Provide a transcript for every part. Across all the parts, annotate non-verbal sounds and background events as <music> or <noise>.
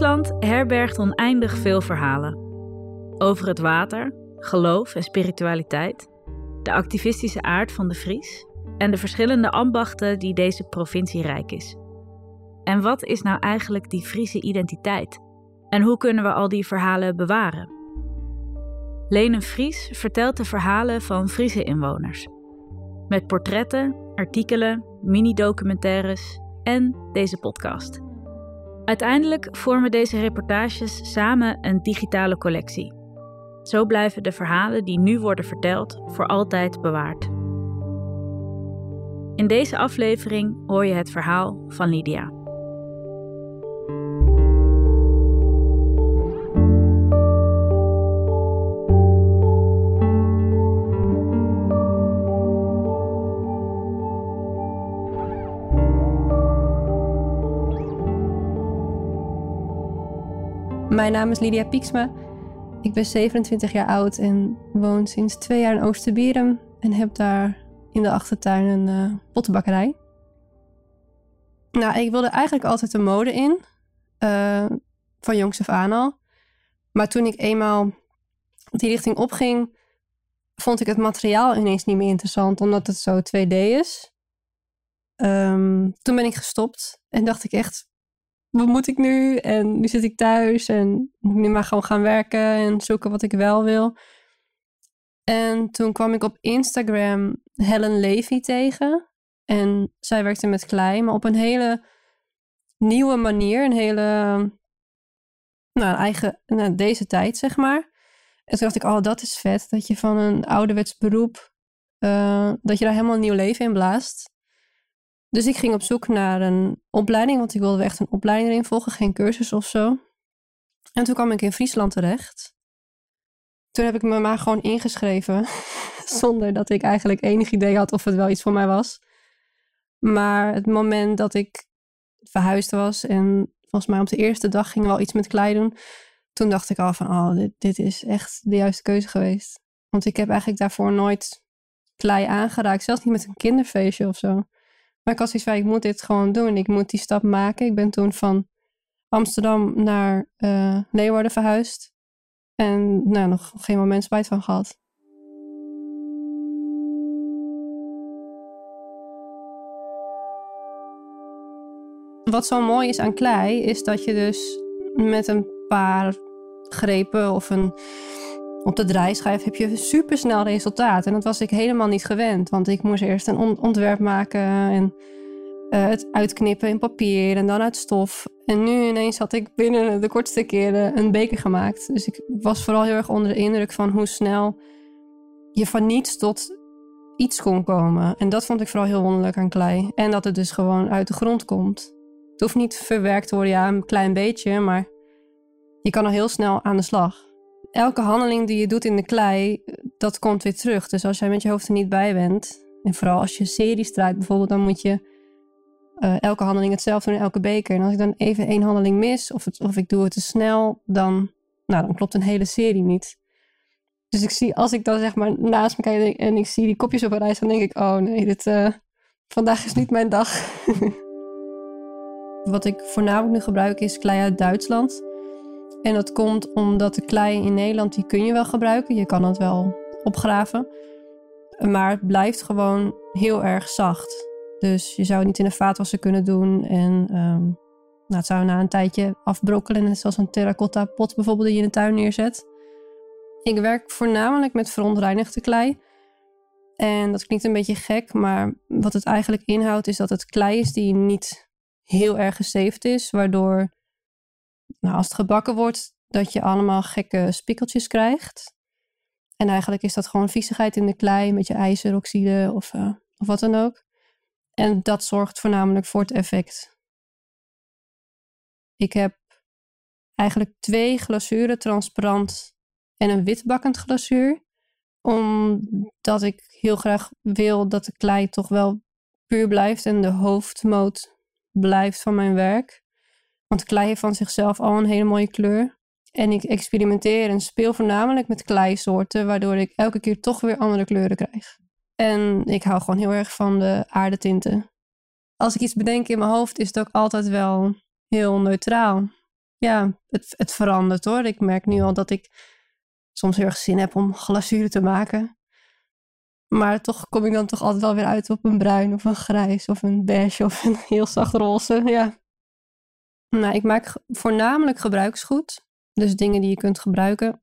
Friesland herbergt oneindig veel verhalen. Over het water, geloof en spiritualiteit, de activistische aard van de Fries en de verschillende ambachten die deze provincie rijk is. En wat is nou eigenlijk die Friese identiteit? En hoe kunnen we al die verhalen bewaren? Lene Fries vertelt de verhalen van Friese inwoners. Met portretten, artikelen, mini-documentaires en deze podcast. Uiteindelijk vormen deze reportages samen een digitale collectie. Zo blijven de verhalen die nu worden verteld voor altijd bewaard. In deze aflevering hoor je het verhaal van Lydia. Mijn naam is Lydia Pieksma. Ik ben 27 jaar oud en woon sinds twee jaar in Oosterbierum en heb daar in de achtertuin een uh, pottenbakkerij. Nou, ik wilde eigenlijk altijd de mode in, uh, van jongs af aan al. Maar toen ik eenmaal die richting opging, vond ik het materiaal ineens niet meer interessant, omdat het zo 2D is. Um, toen ben ik gestopt en dacht ik echt, wat moet ik nu? En nu zit ik thuis en moet ik nu maar gewoon gaan werken en zoeken wat ik wel wil. En toen kwam ik op Instagram Helen Levy tegen. En zij werkte met klei, maar op een hele nieuwe manier. Een hele, nou, eigen, nou, deze tijd, zeg maar. En toen dacht ik, oh, dat is vet. Dat je van een ouderwets beroep, uh, dat je daar helemaal een nieuw leven in blaast. Dus ik ging op zoek naar een opleiding, want ik wilde echt een opleiding erin volgen, geen cursus of zo. En toen kwam ik in Friesland terecht. Toen heb ik me maar gewoon ingeschreven, <laughs> zonder dat ik eigenlijk enig idee had of het wel iets voor mij was. Maar het moment dat ik verhuisd was en volgens mij op de eerste dag ging wel iets met klei doen, toen dacht ik al van, oh, dit, dit is echt de juiste keuze geweest. Want ik heb eigenlijk daarvoor nooit klei aangeraakt, zelfs niet met een kinderfeestje of zo. Maar ik had ik moet dit gewoon doen. Ik moet die stap maken. Ik ben toen van Amsterdam naar uh, Leeuwarden verhuisd. En nou, nog geen moment spijt van gehad. Wat zo mooi is aan klei, is dat je dus met een paar grepen of een op de draaischijf heb je supersnel resultaat. En dat was ik helemaal niet gewend. Want ik moest eerst een ontwerp maken en uh, het uitknippen in papier en dan uit stof. En nu ineens had ik binnen de kortste keren een beker gemaakt. Dus ik was vooral heel erg onder de indruk van hoe snel je van niets tot iets kon komen. En dat vond ik vooral heel wonderlijk aan klei. En dat het dus gewoon uit de grond komt. Het hoeft niet verwerkt te worden, ja, een klein beetje, maar je kan al heel snel aan de slag elke handeling die je doet in de klei, dat komt weer terug. Dus als jij met je hoofd er niet bij bent, en vooral als je series draait bijvoorbeeld, dan moet je uh, elke handeling hetzelfde doen in elke beker. En als ik dan even één handeling mis, of, of ik doe het te snel, dan, nou, dan klopt een hele serie niet. Dus ik zie, als ik dan zeg maar naast me kijk en ik zie die kopjes op een rij, dan denk ik, oh nee, dit, uh, vandaag is niet mijn dag. <laughs> Wat ik voornamelijk nu gebruik is klei uit Duitsland. En dat komt omdat de klei in Nederland, die kun je wel gebruiken. Je kan het wel opgraven. Maar het blijft gewoon heel erg zacht. Dus je zou het niet in een vaatwasser kunnen doen. En um, nou, het zou na een tijdje afbrokkelen. Zoals een terracotta pot bijvoorbeeld die je in de tuin neerzet. Ik werk voornamelijk met verontreinigde klei. En dat klinkt een beetje gek, maar wat het eigenlijk inhoudt is dat het klei is die niet heel erg gezeefd is. Waardoor nou, als het gebakken wordt, dat je allemaal gekke spikkeltjes krijgt. En eigenlijk is dat gewoon viezigheid in de klei met je ijzeroxide of, uh, of wat dan ook. En dat zorgt voornamelijk voor het effect. Ik heb eigenlijk twee glazuren, transparant en een witbakkend glazuur. Omdat ik heel graag wil dat de klei toch wel puur blijft en de hoofdmoot blijft van mijn werk. Want klei heeft van zichzelf al een hele mooie kleur. En ik experimenteer en speel voornamelijk met kleisoorten, waardoor ik elke keer toch weer andere kleuren krijg. En ik hou gewoon heel erg van de aardetinten. Als ik iets bedenk in mijn hoofd, is het ook altijd wel heel neutraal. ja, het, het verandert hoor. Ik merk nu al dat ik soms heel erg zin heb om glazuur te maken. Maar toch kom ik dan toch altijd wel weer uit op een bruin of een grijs of een beige of een heel zacht roze. Ja. Nou, ik maak voornamelijk gebruiksgoed. Dus dingen die je kunt gebruiken.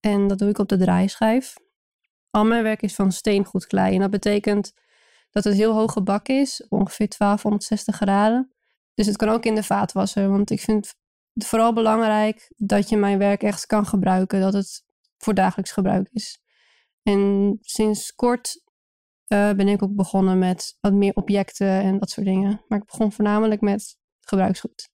En dat doe ik op de draaischijf. Al mijn werk is van steengoed klei. En dat betekent dat het heel hoog gebak is. Ongeveer 1260 graden. Dus het kan ook in de vaatwasser. Want ik vind het vooral belangrijk dat je mijn werk echt kan gebruiken. Dat het voor dagelijks gebruik is. En sinds kort uh, ben ik ook begonnen met wat meer objecten en dat soort dingen. Maar ik begon voornamelijk met gebruiksgoed.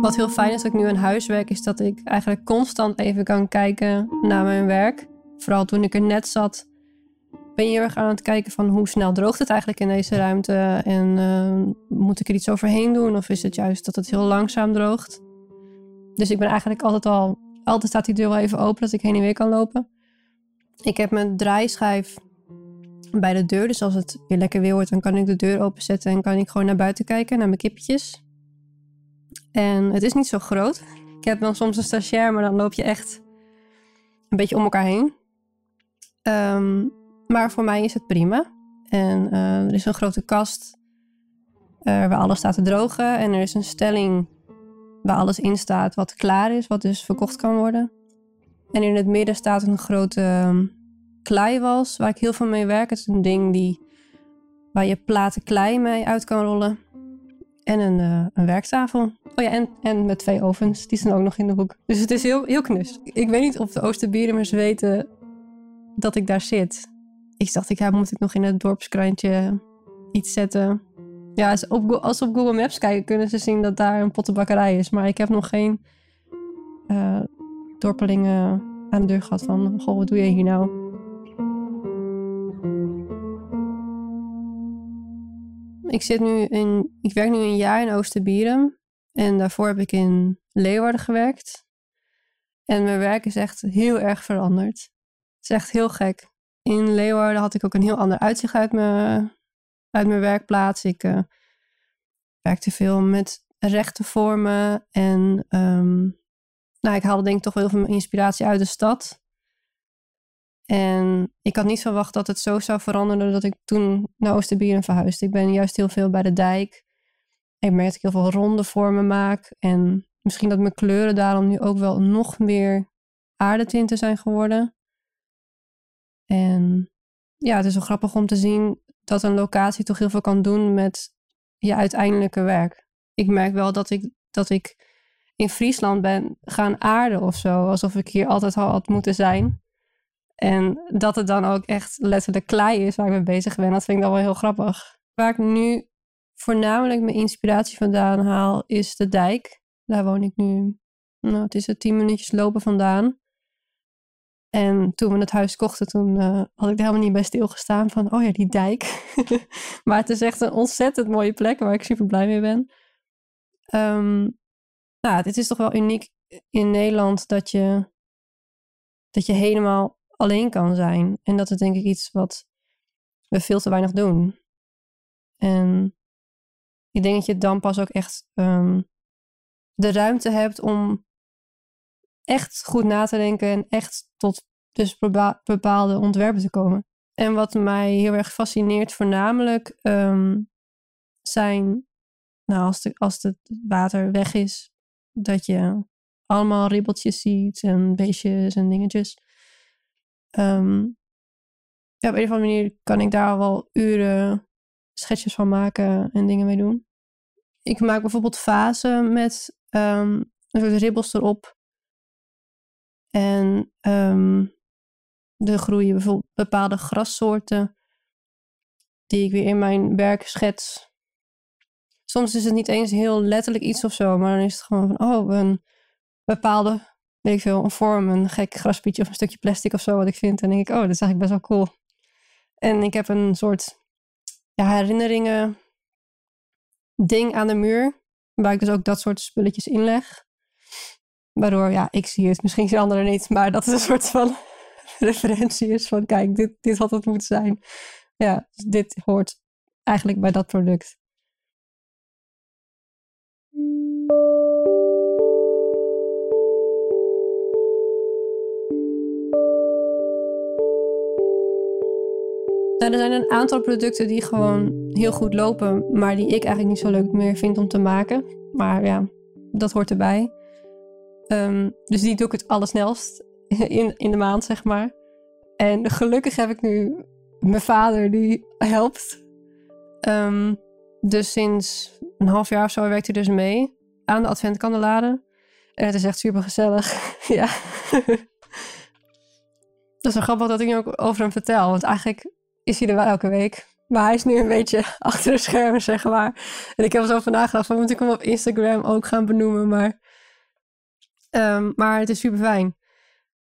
Wat heel fijn is dat ik nu aan huis werk, is dat ik eigenlijk constant even kan kijken naar mijn werk. Vooral toen ik er net zat, ben je erg aan het kijken van hoe snel droogt het eigenlijk in deze ruimte? En uh, moet ik er iets overheen doen? Of is het juist dat het heel langzaam droogt? Dus ik ben eigenlijk altijd al, altijd staat die deur wel even open dat ik heen en weer kan lopen. Ik heb mijn draaischijf bij de deur. Dus als het weer lekker weer wordt, dan kan ik de deur openzetten en kan ik gewoon naar buiten kijken, naar mijn kippetjes. En het is niet zo groot. Ik heb dan soms een stagiair, maar dan loop je echt een beetje om elkaar heen. Um, maar voor mij is het prima. En uh, er is een grote kast uh, waar alles staat te drogen. En er is een stelling waar alles in staat wat klaar is, wat dus verkocht kan worden. En in het midden staat een grote um, kleiwals waar ik heel veel mee werk. Het is een ding die, waar je platen klei mee uit kan rollen. En een, uh, een werktafel. Oh ja, en, en met twee ovens. Die staan ook nog in de hoek. Dus het is heel, heel knus. Ik weet niet of de Oosterbieremers weten dat ik daar zit ik dacht, ik, ja, moet ik nog in het dorpskrantje iets zetten. Ja, als, op, als op Google Maps kijken, kunnen ze zien dat daar een pottenbakkerij is. Maar ik heb nog geen uh, dorpelingen aan de deur gehad van... Goh, wat doe je hier nou? Ik, zit nu in, ik werk nu een jaar in Oosterbieren. En daarvoor heb ik in Leeuwarden gewerkt. En mijn werk is echt heel erg veranderd. Het is echt heel gek in Leeuwarden had ik ook een heel ander uitzicht uit mijn, uit mijn werkplaats. Ik uh, werkte veel met rechte vormen en um, nou, ik haalde denk ik toch wel heel veel inspiratie uit de stad. En ik had niet verwacht dat het zo zou veranderen dat ik toen naar Oosterbieren verhuisde. Ik ben juist heel veel bij de dijk. Ik merk dat ik heel veel ronde vormen maak. En misschien dat mijn kleuren daarom nu ook wel nog meer aardetinten zijn geworden. En ja, het is wel grappig om te zien dat een locatie toch heel veel kan doen met je uiteindelijke werk. Ik merk wel dat ik, dat ik in Friesland ben gaan aarden of zo. Alsof ik hier altijd al had moeten zijn. En dat het dan ook echt letterlijk klei is waar ik mee bezig ben. Dat vind ik dan wel heel grappig. Waar ik nu voornamelijk mijn inspiratie vandaan haal, is de dijk. Daar woon ik nu, nou, het is er tien minuutjes lopen vandaan. En toen we het huis kochten, toen uh, had ik er helemaal niet bij stilgestaan van, oh ja, die dijk. <laughs> maar het is echt een ontzettend mooie plek waar ik super blij mee ben. Um, nou, het is toch wel uniek in Nederland dat je, dat je helemaal alleen kan zijn. En dat is denk ik iets wat we veel te weinig doen. En ik denk dat je dan pas ook echt um, de ruimte hebt om echt goed na te denken en echt tot dus bepaalde ontwerpen te komen. En wat mij heel erg fascineert, voornamelijk um, zijn, nou, als, de, als het water weg is, dat je allemaal ribbeltjes ziet en beestjes en dingetjes. Um, ja, op een of andere manier kan ik daar wel uren schetsjes van maken en dingen mee doen. Ik maak bijvoorbeeld vazen met um, een soort ribbels erop. En um, er groeien bijvoorbeeld bepaalde grassoorten die ik weer in mijn werk schets. Soms is het niet eens heel letterlijk iets of zo, maar dan is het gewoon van, oh, een bepaalde, weet ik veel, een vorm, een gek graspietje of een stukje plastic of zo wat ik vind. En dan denk ik, oh, dat is eigenlijk best wel cool. En ik heb een soort ja, herinneringen ding aan de muur, waar ik dus ook dat soort spulletjes in leg. Waardoor, ja, ik zie het, misschien zien anderen niet, maar dat is een soort van <laughs> referentie is van, kijk, dit, dit had het moeten zijn. Ja, dus dit hoort eigenlijk bij dat product. Nou, er zijn een aantal producten die gewoon heel goed lopen, maar die ik eigenlijk niet zo leuk meer vind om te maken. Maar ja, dat hoort erbij. Um, dus die doe ik het allersnelst <laughs> in, in de maand, zeg maar. En gelukkig heb ik nu mijn vader die helpt. Um, dus sinds een half jaar of zo werkt hij dus mee aan de adventkandelaren. En het is echt super gezellig. <laughs> ja. <laughs> dat is wel grappig dat ik nu ook over hem vertel. Want eigenlijk is hij er wel elke week. Maar hij is nu een beetje achter de schermen, zeg maar. En ik heb zo van nagedacht van moet ik hem op Instagram ook gaan benoemen. Maar, um, maar het is super fijn.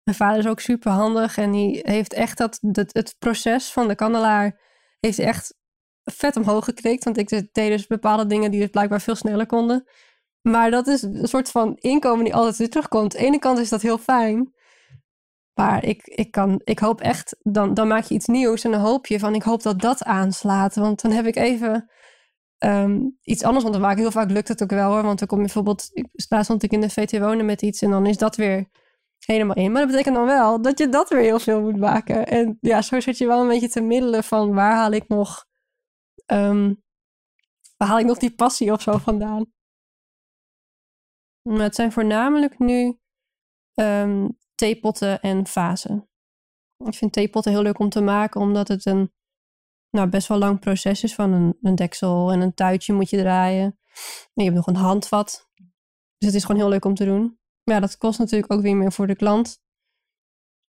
Mijn vader is ook super handig en die heeft echt dat, het proces van de kandelaar heeft echt vet omhoog gekrikt. Want ik deed dus bepaalde dingen die dus blijkbaar veel sneller konden. Maar dat is een soort van inkomen die altijd weer terugkomt. Aan de ene kant is dat heel fijn. Maar ik, ik, kan, ik hoop echt, dan, dan maak je iets nieuws en dan hoop je van, ik hoop dat dat aanslaat. Want dan heb ik even ehm, iets anders om te maken. Heel vaak lukt het ook wel hoor, want dan kom je bijvoorbeeld, laatst stond ik in de VT wonen met iets en dan is dat weer helemaal in. Maar dat betekent dan wel dat je dat weer heel veel moet maken. En ja, zo zit je wel een beetje te middelen van waar haal ik nog, um, waar haal ik nog die passie of zo vandaan. Maar het zijn voornamelijk nu um, theepotten en vazen. Ik vind theepotten heel leuk om te maken, omdat het een nou, best wel lang proces is van een, een deksel en een tuitje moet je draaien. En je hebt nog een handvat. Dus het is gewoon heel leuk om te doen. Maar ja, dat kost natuurlijk ook weer meer voor de klant.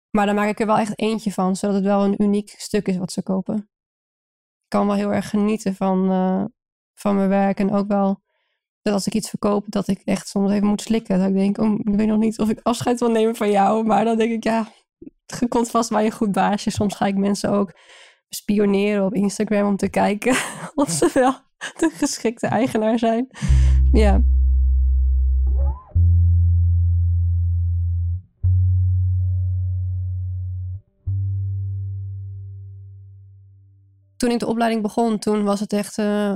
Maar dan maak ik er wel echt eentje van, zodat het wel een uniek stuk is wat ze kopen. Ik kan wel heel erg genieten van, uh, van mijn werk en ook wel dat als ik iets verkoop, dat ik echt soms even moet slikken. Dat ik denk, oh, ik weet nog niet of ik afscheid wil nemen van jou. Maar dan denk ik, ja, het komt vast bij een goed baasje. Soms ga ik mensen ook spioneren op Instagram om te kijken <laughs> of ze wel de geschikte eigenaar zijn. Ja. Toen ik de opleiding begon, toen was het echt uh,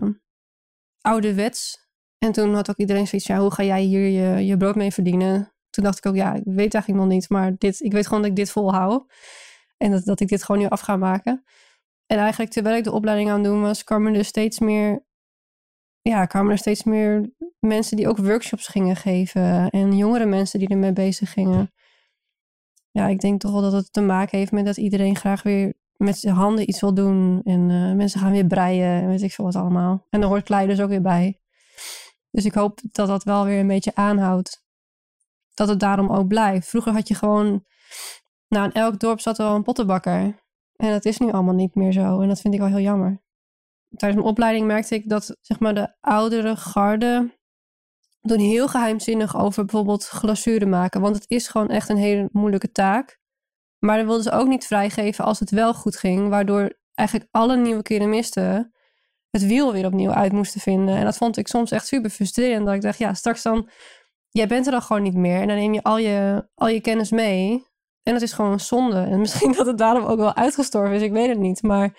ouderwets en toen had ook iedereen zoiets, ja, hoe ga jij hier je, je brood mee verdienen? Toen dacht ik ook, ja, ik weet eigenlijk nog niet, maar dit, ik weet gewoon dat ik dit volhoud. En dat, dat ik dit gewoon nu af ga maken. En eigenlijk terwijl ik de opleiding aan het doen was, kwamen er steeds meer, ja, kwamen er steeds meer mensen die ook workshops gingen geven. En jongere mensen die ermee bezig gingen. Ja, ik denk toch wel dat het te maken heeft met dat iedereen graag weer met zijn handen iets wil doen. En uh, mensen gaan weer breien en weet ik veel wat allemaal. En dan hoort klei dus ook weer bij. Dus ik hoop dat dat wel weer een beetje aanhoudt. Dat het daarom ook blijft. Vroeger had je gewoon, nou in elk dorp zat er wel een pottenbakker. En dat is nu allemaal niet meer zo. En dat vind ik wel heel jammer. Tijdens mijn opleiding merkte ik dat zeg maar, de oudere garde doen heel geheimzinnig over bijvoorbeeld glazuren maken. Want het is gewoon echt een hele moeilijke taak. Maar dan wilden ze ook niet vrijgeven als het wel goed ging. Waardoor eigenlijk alle nieuwe keramisten het wiel weer opnieuw uit moesten vinden. En dat vond ik soms echt super frustrerend. Dat ik dacht, ja, straks dan, jij bent er dan gewoon niet meer. En dan neem je al je, al je kennis mee. En dat is gewoon een zonde. En misschien <laughs> dat het daarom ook wel uitgestorven is, ik weet het niet. Maar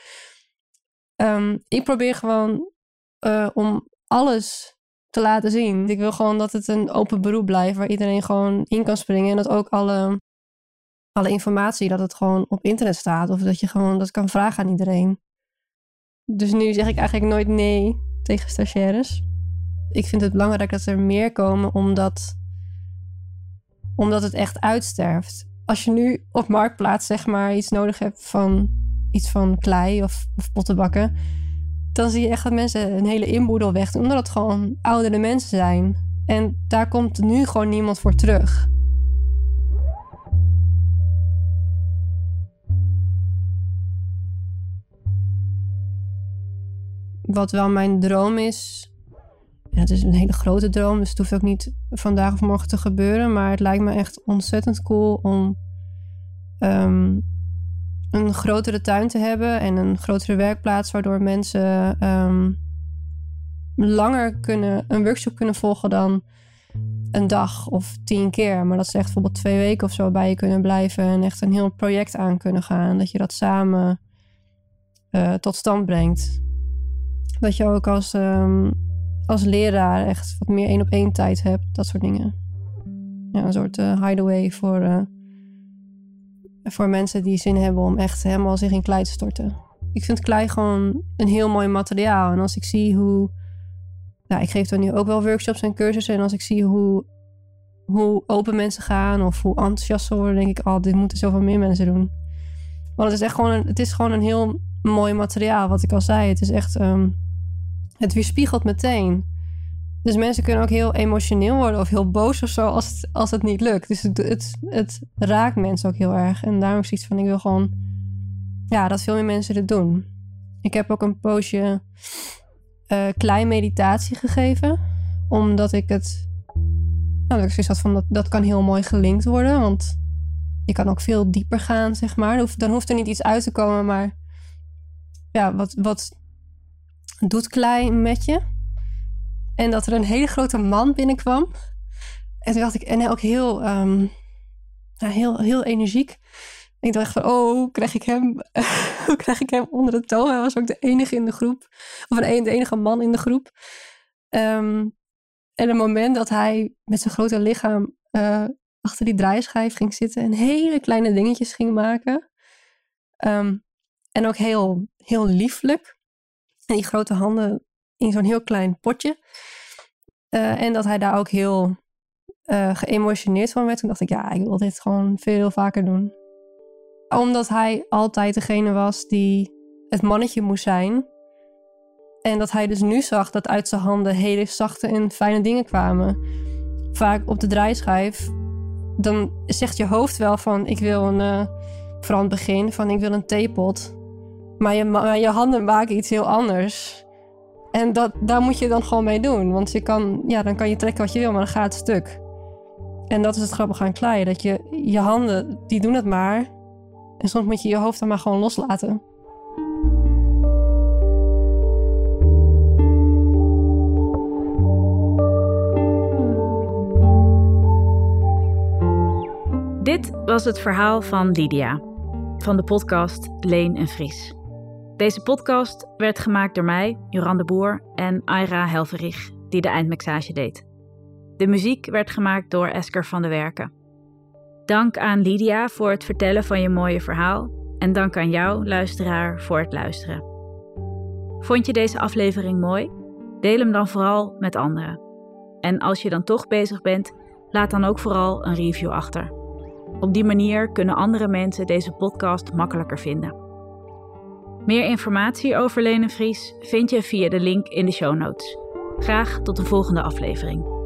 um, ik probeer gewoon uh, om alles te laten zien. Ik wil gewoon dat het een open beroep blijft waar iedereen gewoon in kan springen. En dat ook alle, alle informatie, dat het gewoon op internet staat. Of dat je gewoon dat kan vragen aan iedereen. Dus nu zeg ik eigenlijk nooit nee tegen stagiaires. Ik vind het belangrijk dat er meer komen, omdat, omdat het echt uitsterft. Als je nu op marktplaats zeg maar iets nodig hebt van iets van klei of, of pottenbakken, dan zie je echt dat mensen een hele inboedel weg doen, omdat het gewoon oudere mensen zijn. En daar komt nu gewoon niemand voor terug. wat wel mijn droom is. Het is een hele grote droom, dus het hoeft ook niet vandaag of morgen te gebeuren. Maar het lijkt me echt ontzettend cool om um, een grotere tuin te hebben en een grotere werkplaats, waardoor mensen um, langer kunnen, een workshop kunnen volgen dan een dag of tien keer. Maar dat ze echt bijvoorbeeld twee weken of zo bij je kunnen blijven. En echt een heel project aan kunnen gaan. Dat je dat samen uh, tot stand brengt. Dat je ook als, um, als leraar echt wat meer één op één tijd hebt. Dat soort dingen. Ja, een soort uh, hideaway voor, uh, voor mensen die zin hebben om echt helemaal zich in klei te storten. Ik vind klei gewoon een heel mooi materiaal. En als ik zie hoe nou, ik geef dan nu ook wel workshops en cursussen. En als ik zie hoe, hoe open mensen gaan of hoe enthousiast ze worden, denk ik, oh, dit moeten zoveel meer mensen doen. Want het is echt gewoon een, het is gewoon een heel mooi materiaal, wat ik al zei. Het is echt, um, het weerspiegelt meteen. Dus mensen kunnen ook heel emotioneel worden of heel boos of zo als het, als het niet lukt. Dus het, het, raakt mensen ook heel erg. En daarom is iets van, ik wil gewoon, ja, dat veel meer mensen dit doen. Ik heb ook een poosje uh, klein meditatie gegeven. Omdat ik het. Nou, ik zoiets had van dat, dat kan heel mooi gelinkt worden. Want je kan ook veel dieper gaan, zeg maar. Dan hoeft er niet iets uit te komen, maar. Ja, wat, wat doet klei met je? En dat er een hele grote man binnenkwam. En toen dacht ik, en ook heel, um, heel, heel energiek. Ik dacht van, oh, krijg ik hem, <laughs> hoe krijg ik hem onder de toon? Hij was ook de enige in de groep, of de enige man in de groep. Um, en het moment dat hij met zijn grote lichaam uh, achter die draaischijf ging zitten en hele kleine dingetjes ging maken. Um, en ook heel, heel lieflijk. <laughs> En die grote handen in zo'n heel klein potje. Uh, en dat hij daar ook heel uh, geëmotioneerd van werd. Toen dacht ik, ja, ik wil dit gewoon veel vaker doen omdat hij altijd degene was die het mannetje moest zijn. En dat hij dus nu zag dat uit zijn handen hele zachte en fijne dingen kwamen. Vaak op de draaischijf, dan zegt je hoofd wel van ik wil een, uh, vooral het begin, van ik wil een theepot. Maar je, handen maken iets heel anders. En dat, daar moet je dan gewoon mee doen. Want je kan, ja, dan kan je trekken wat je wil, maar dan gaat het stuk. En dat is het grappige aan kleien. Dat je, je handen, die doen het maar. En soms moet je je hoofd dan maar gewoon loslaten. Dit was het verhaal van Lydia, van de podcast Leen en Vries. Deze podcast werd gemaakt door mij, Joran de Boer en Aira Helverich, die de eindmixage deed. De muziek werd gemaakt door Esker van de Werken. Dank aan Lydia voor het vertellen van je mooie verhaal. En dank aan jou, luisteraar, voor het luisteren. Vond je deze aflevering mooi? Deel hem dan vooral met anderen. En als je dan toch bezig bent, laat dan ook vooral een review achter. Op die manier kunnen andere mensen deze podcast makkelijker vinden. Meer informatie over Lene Vries vind je via de link in de show notes. Graag tot de volgende aflevering.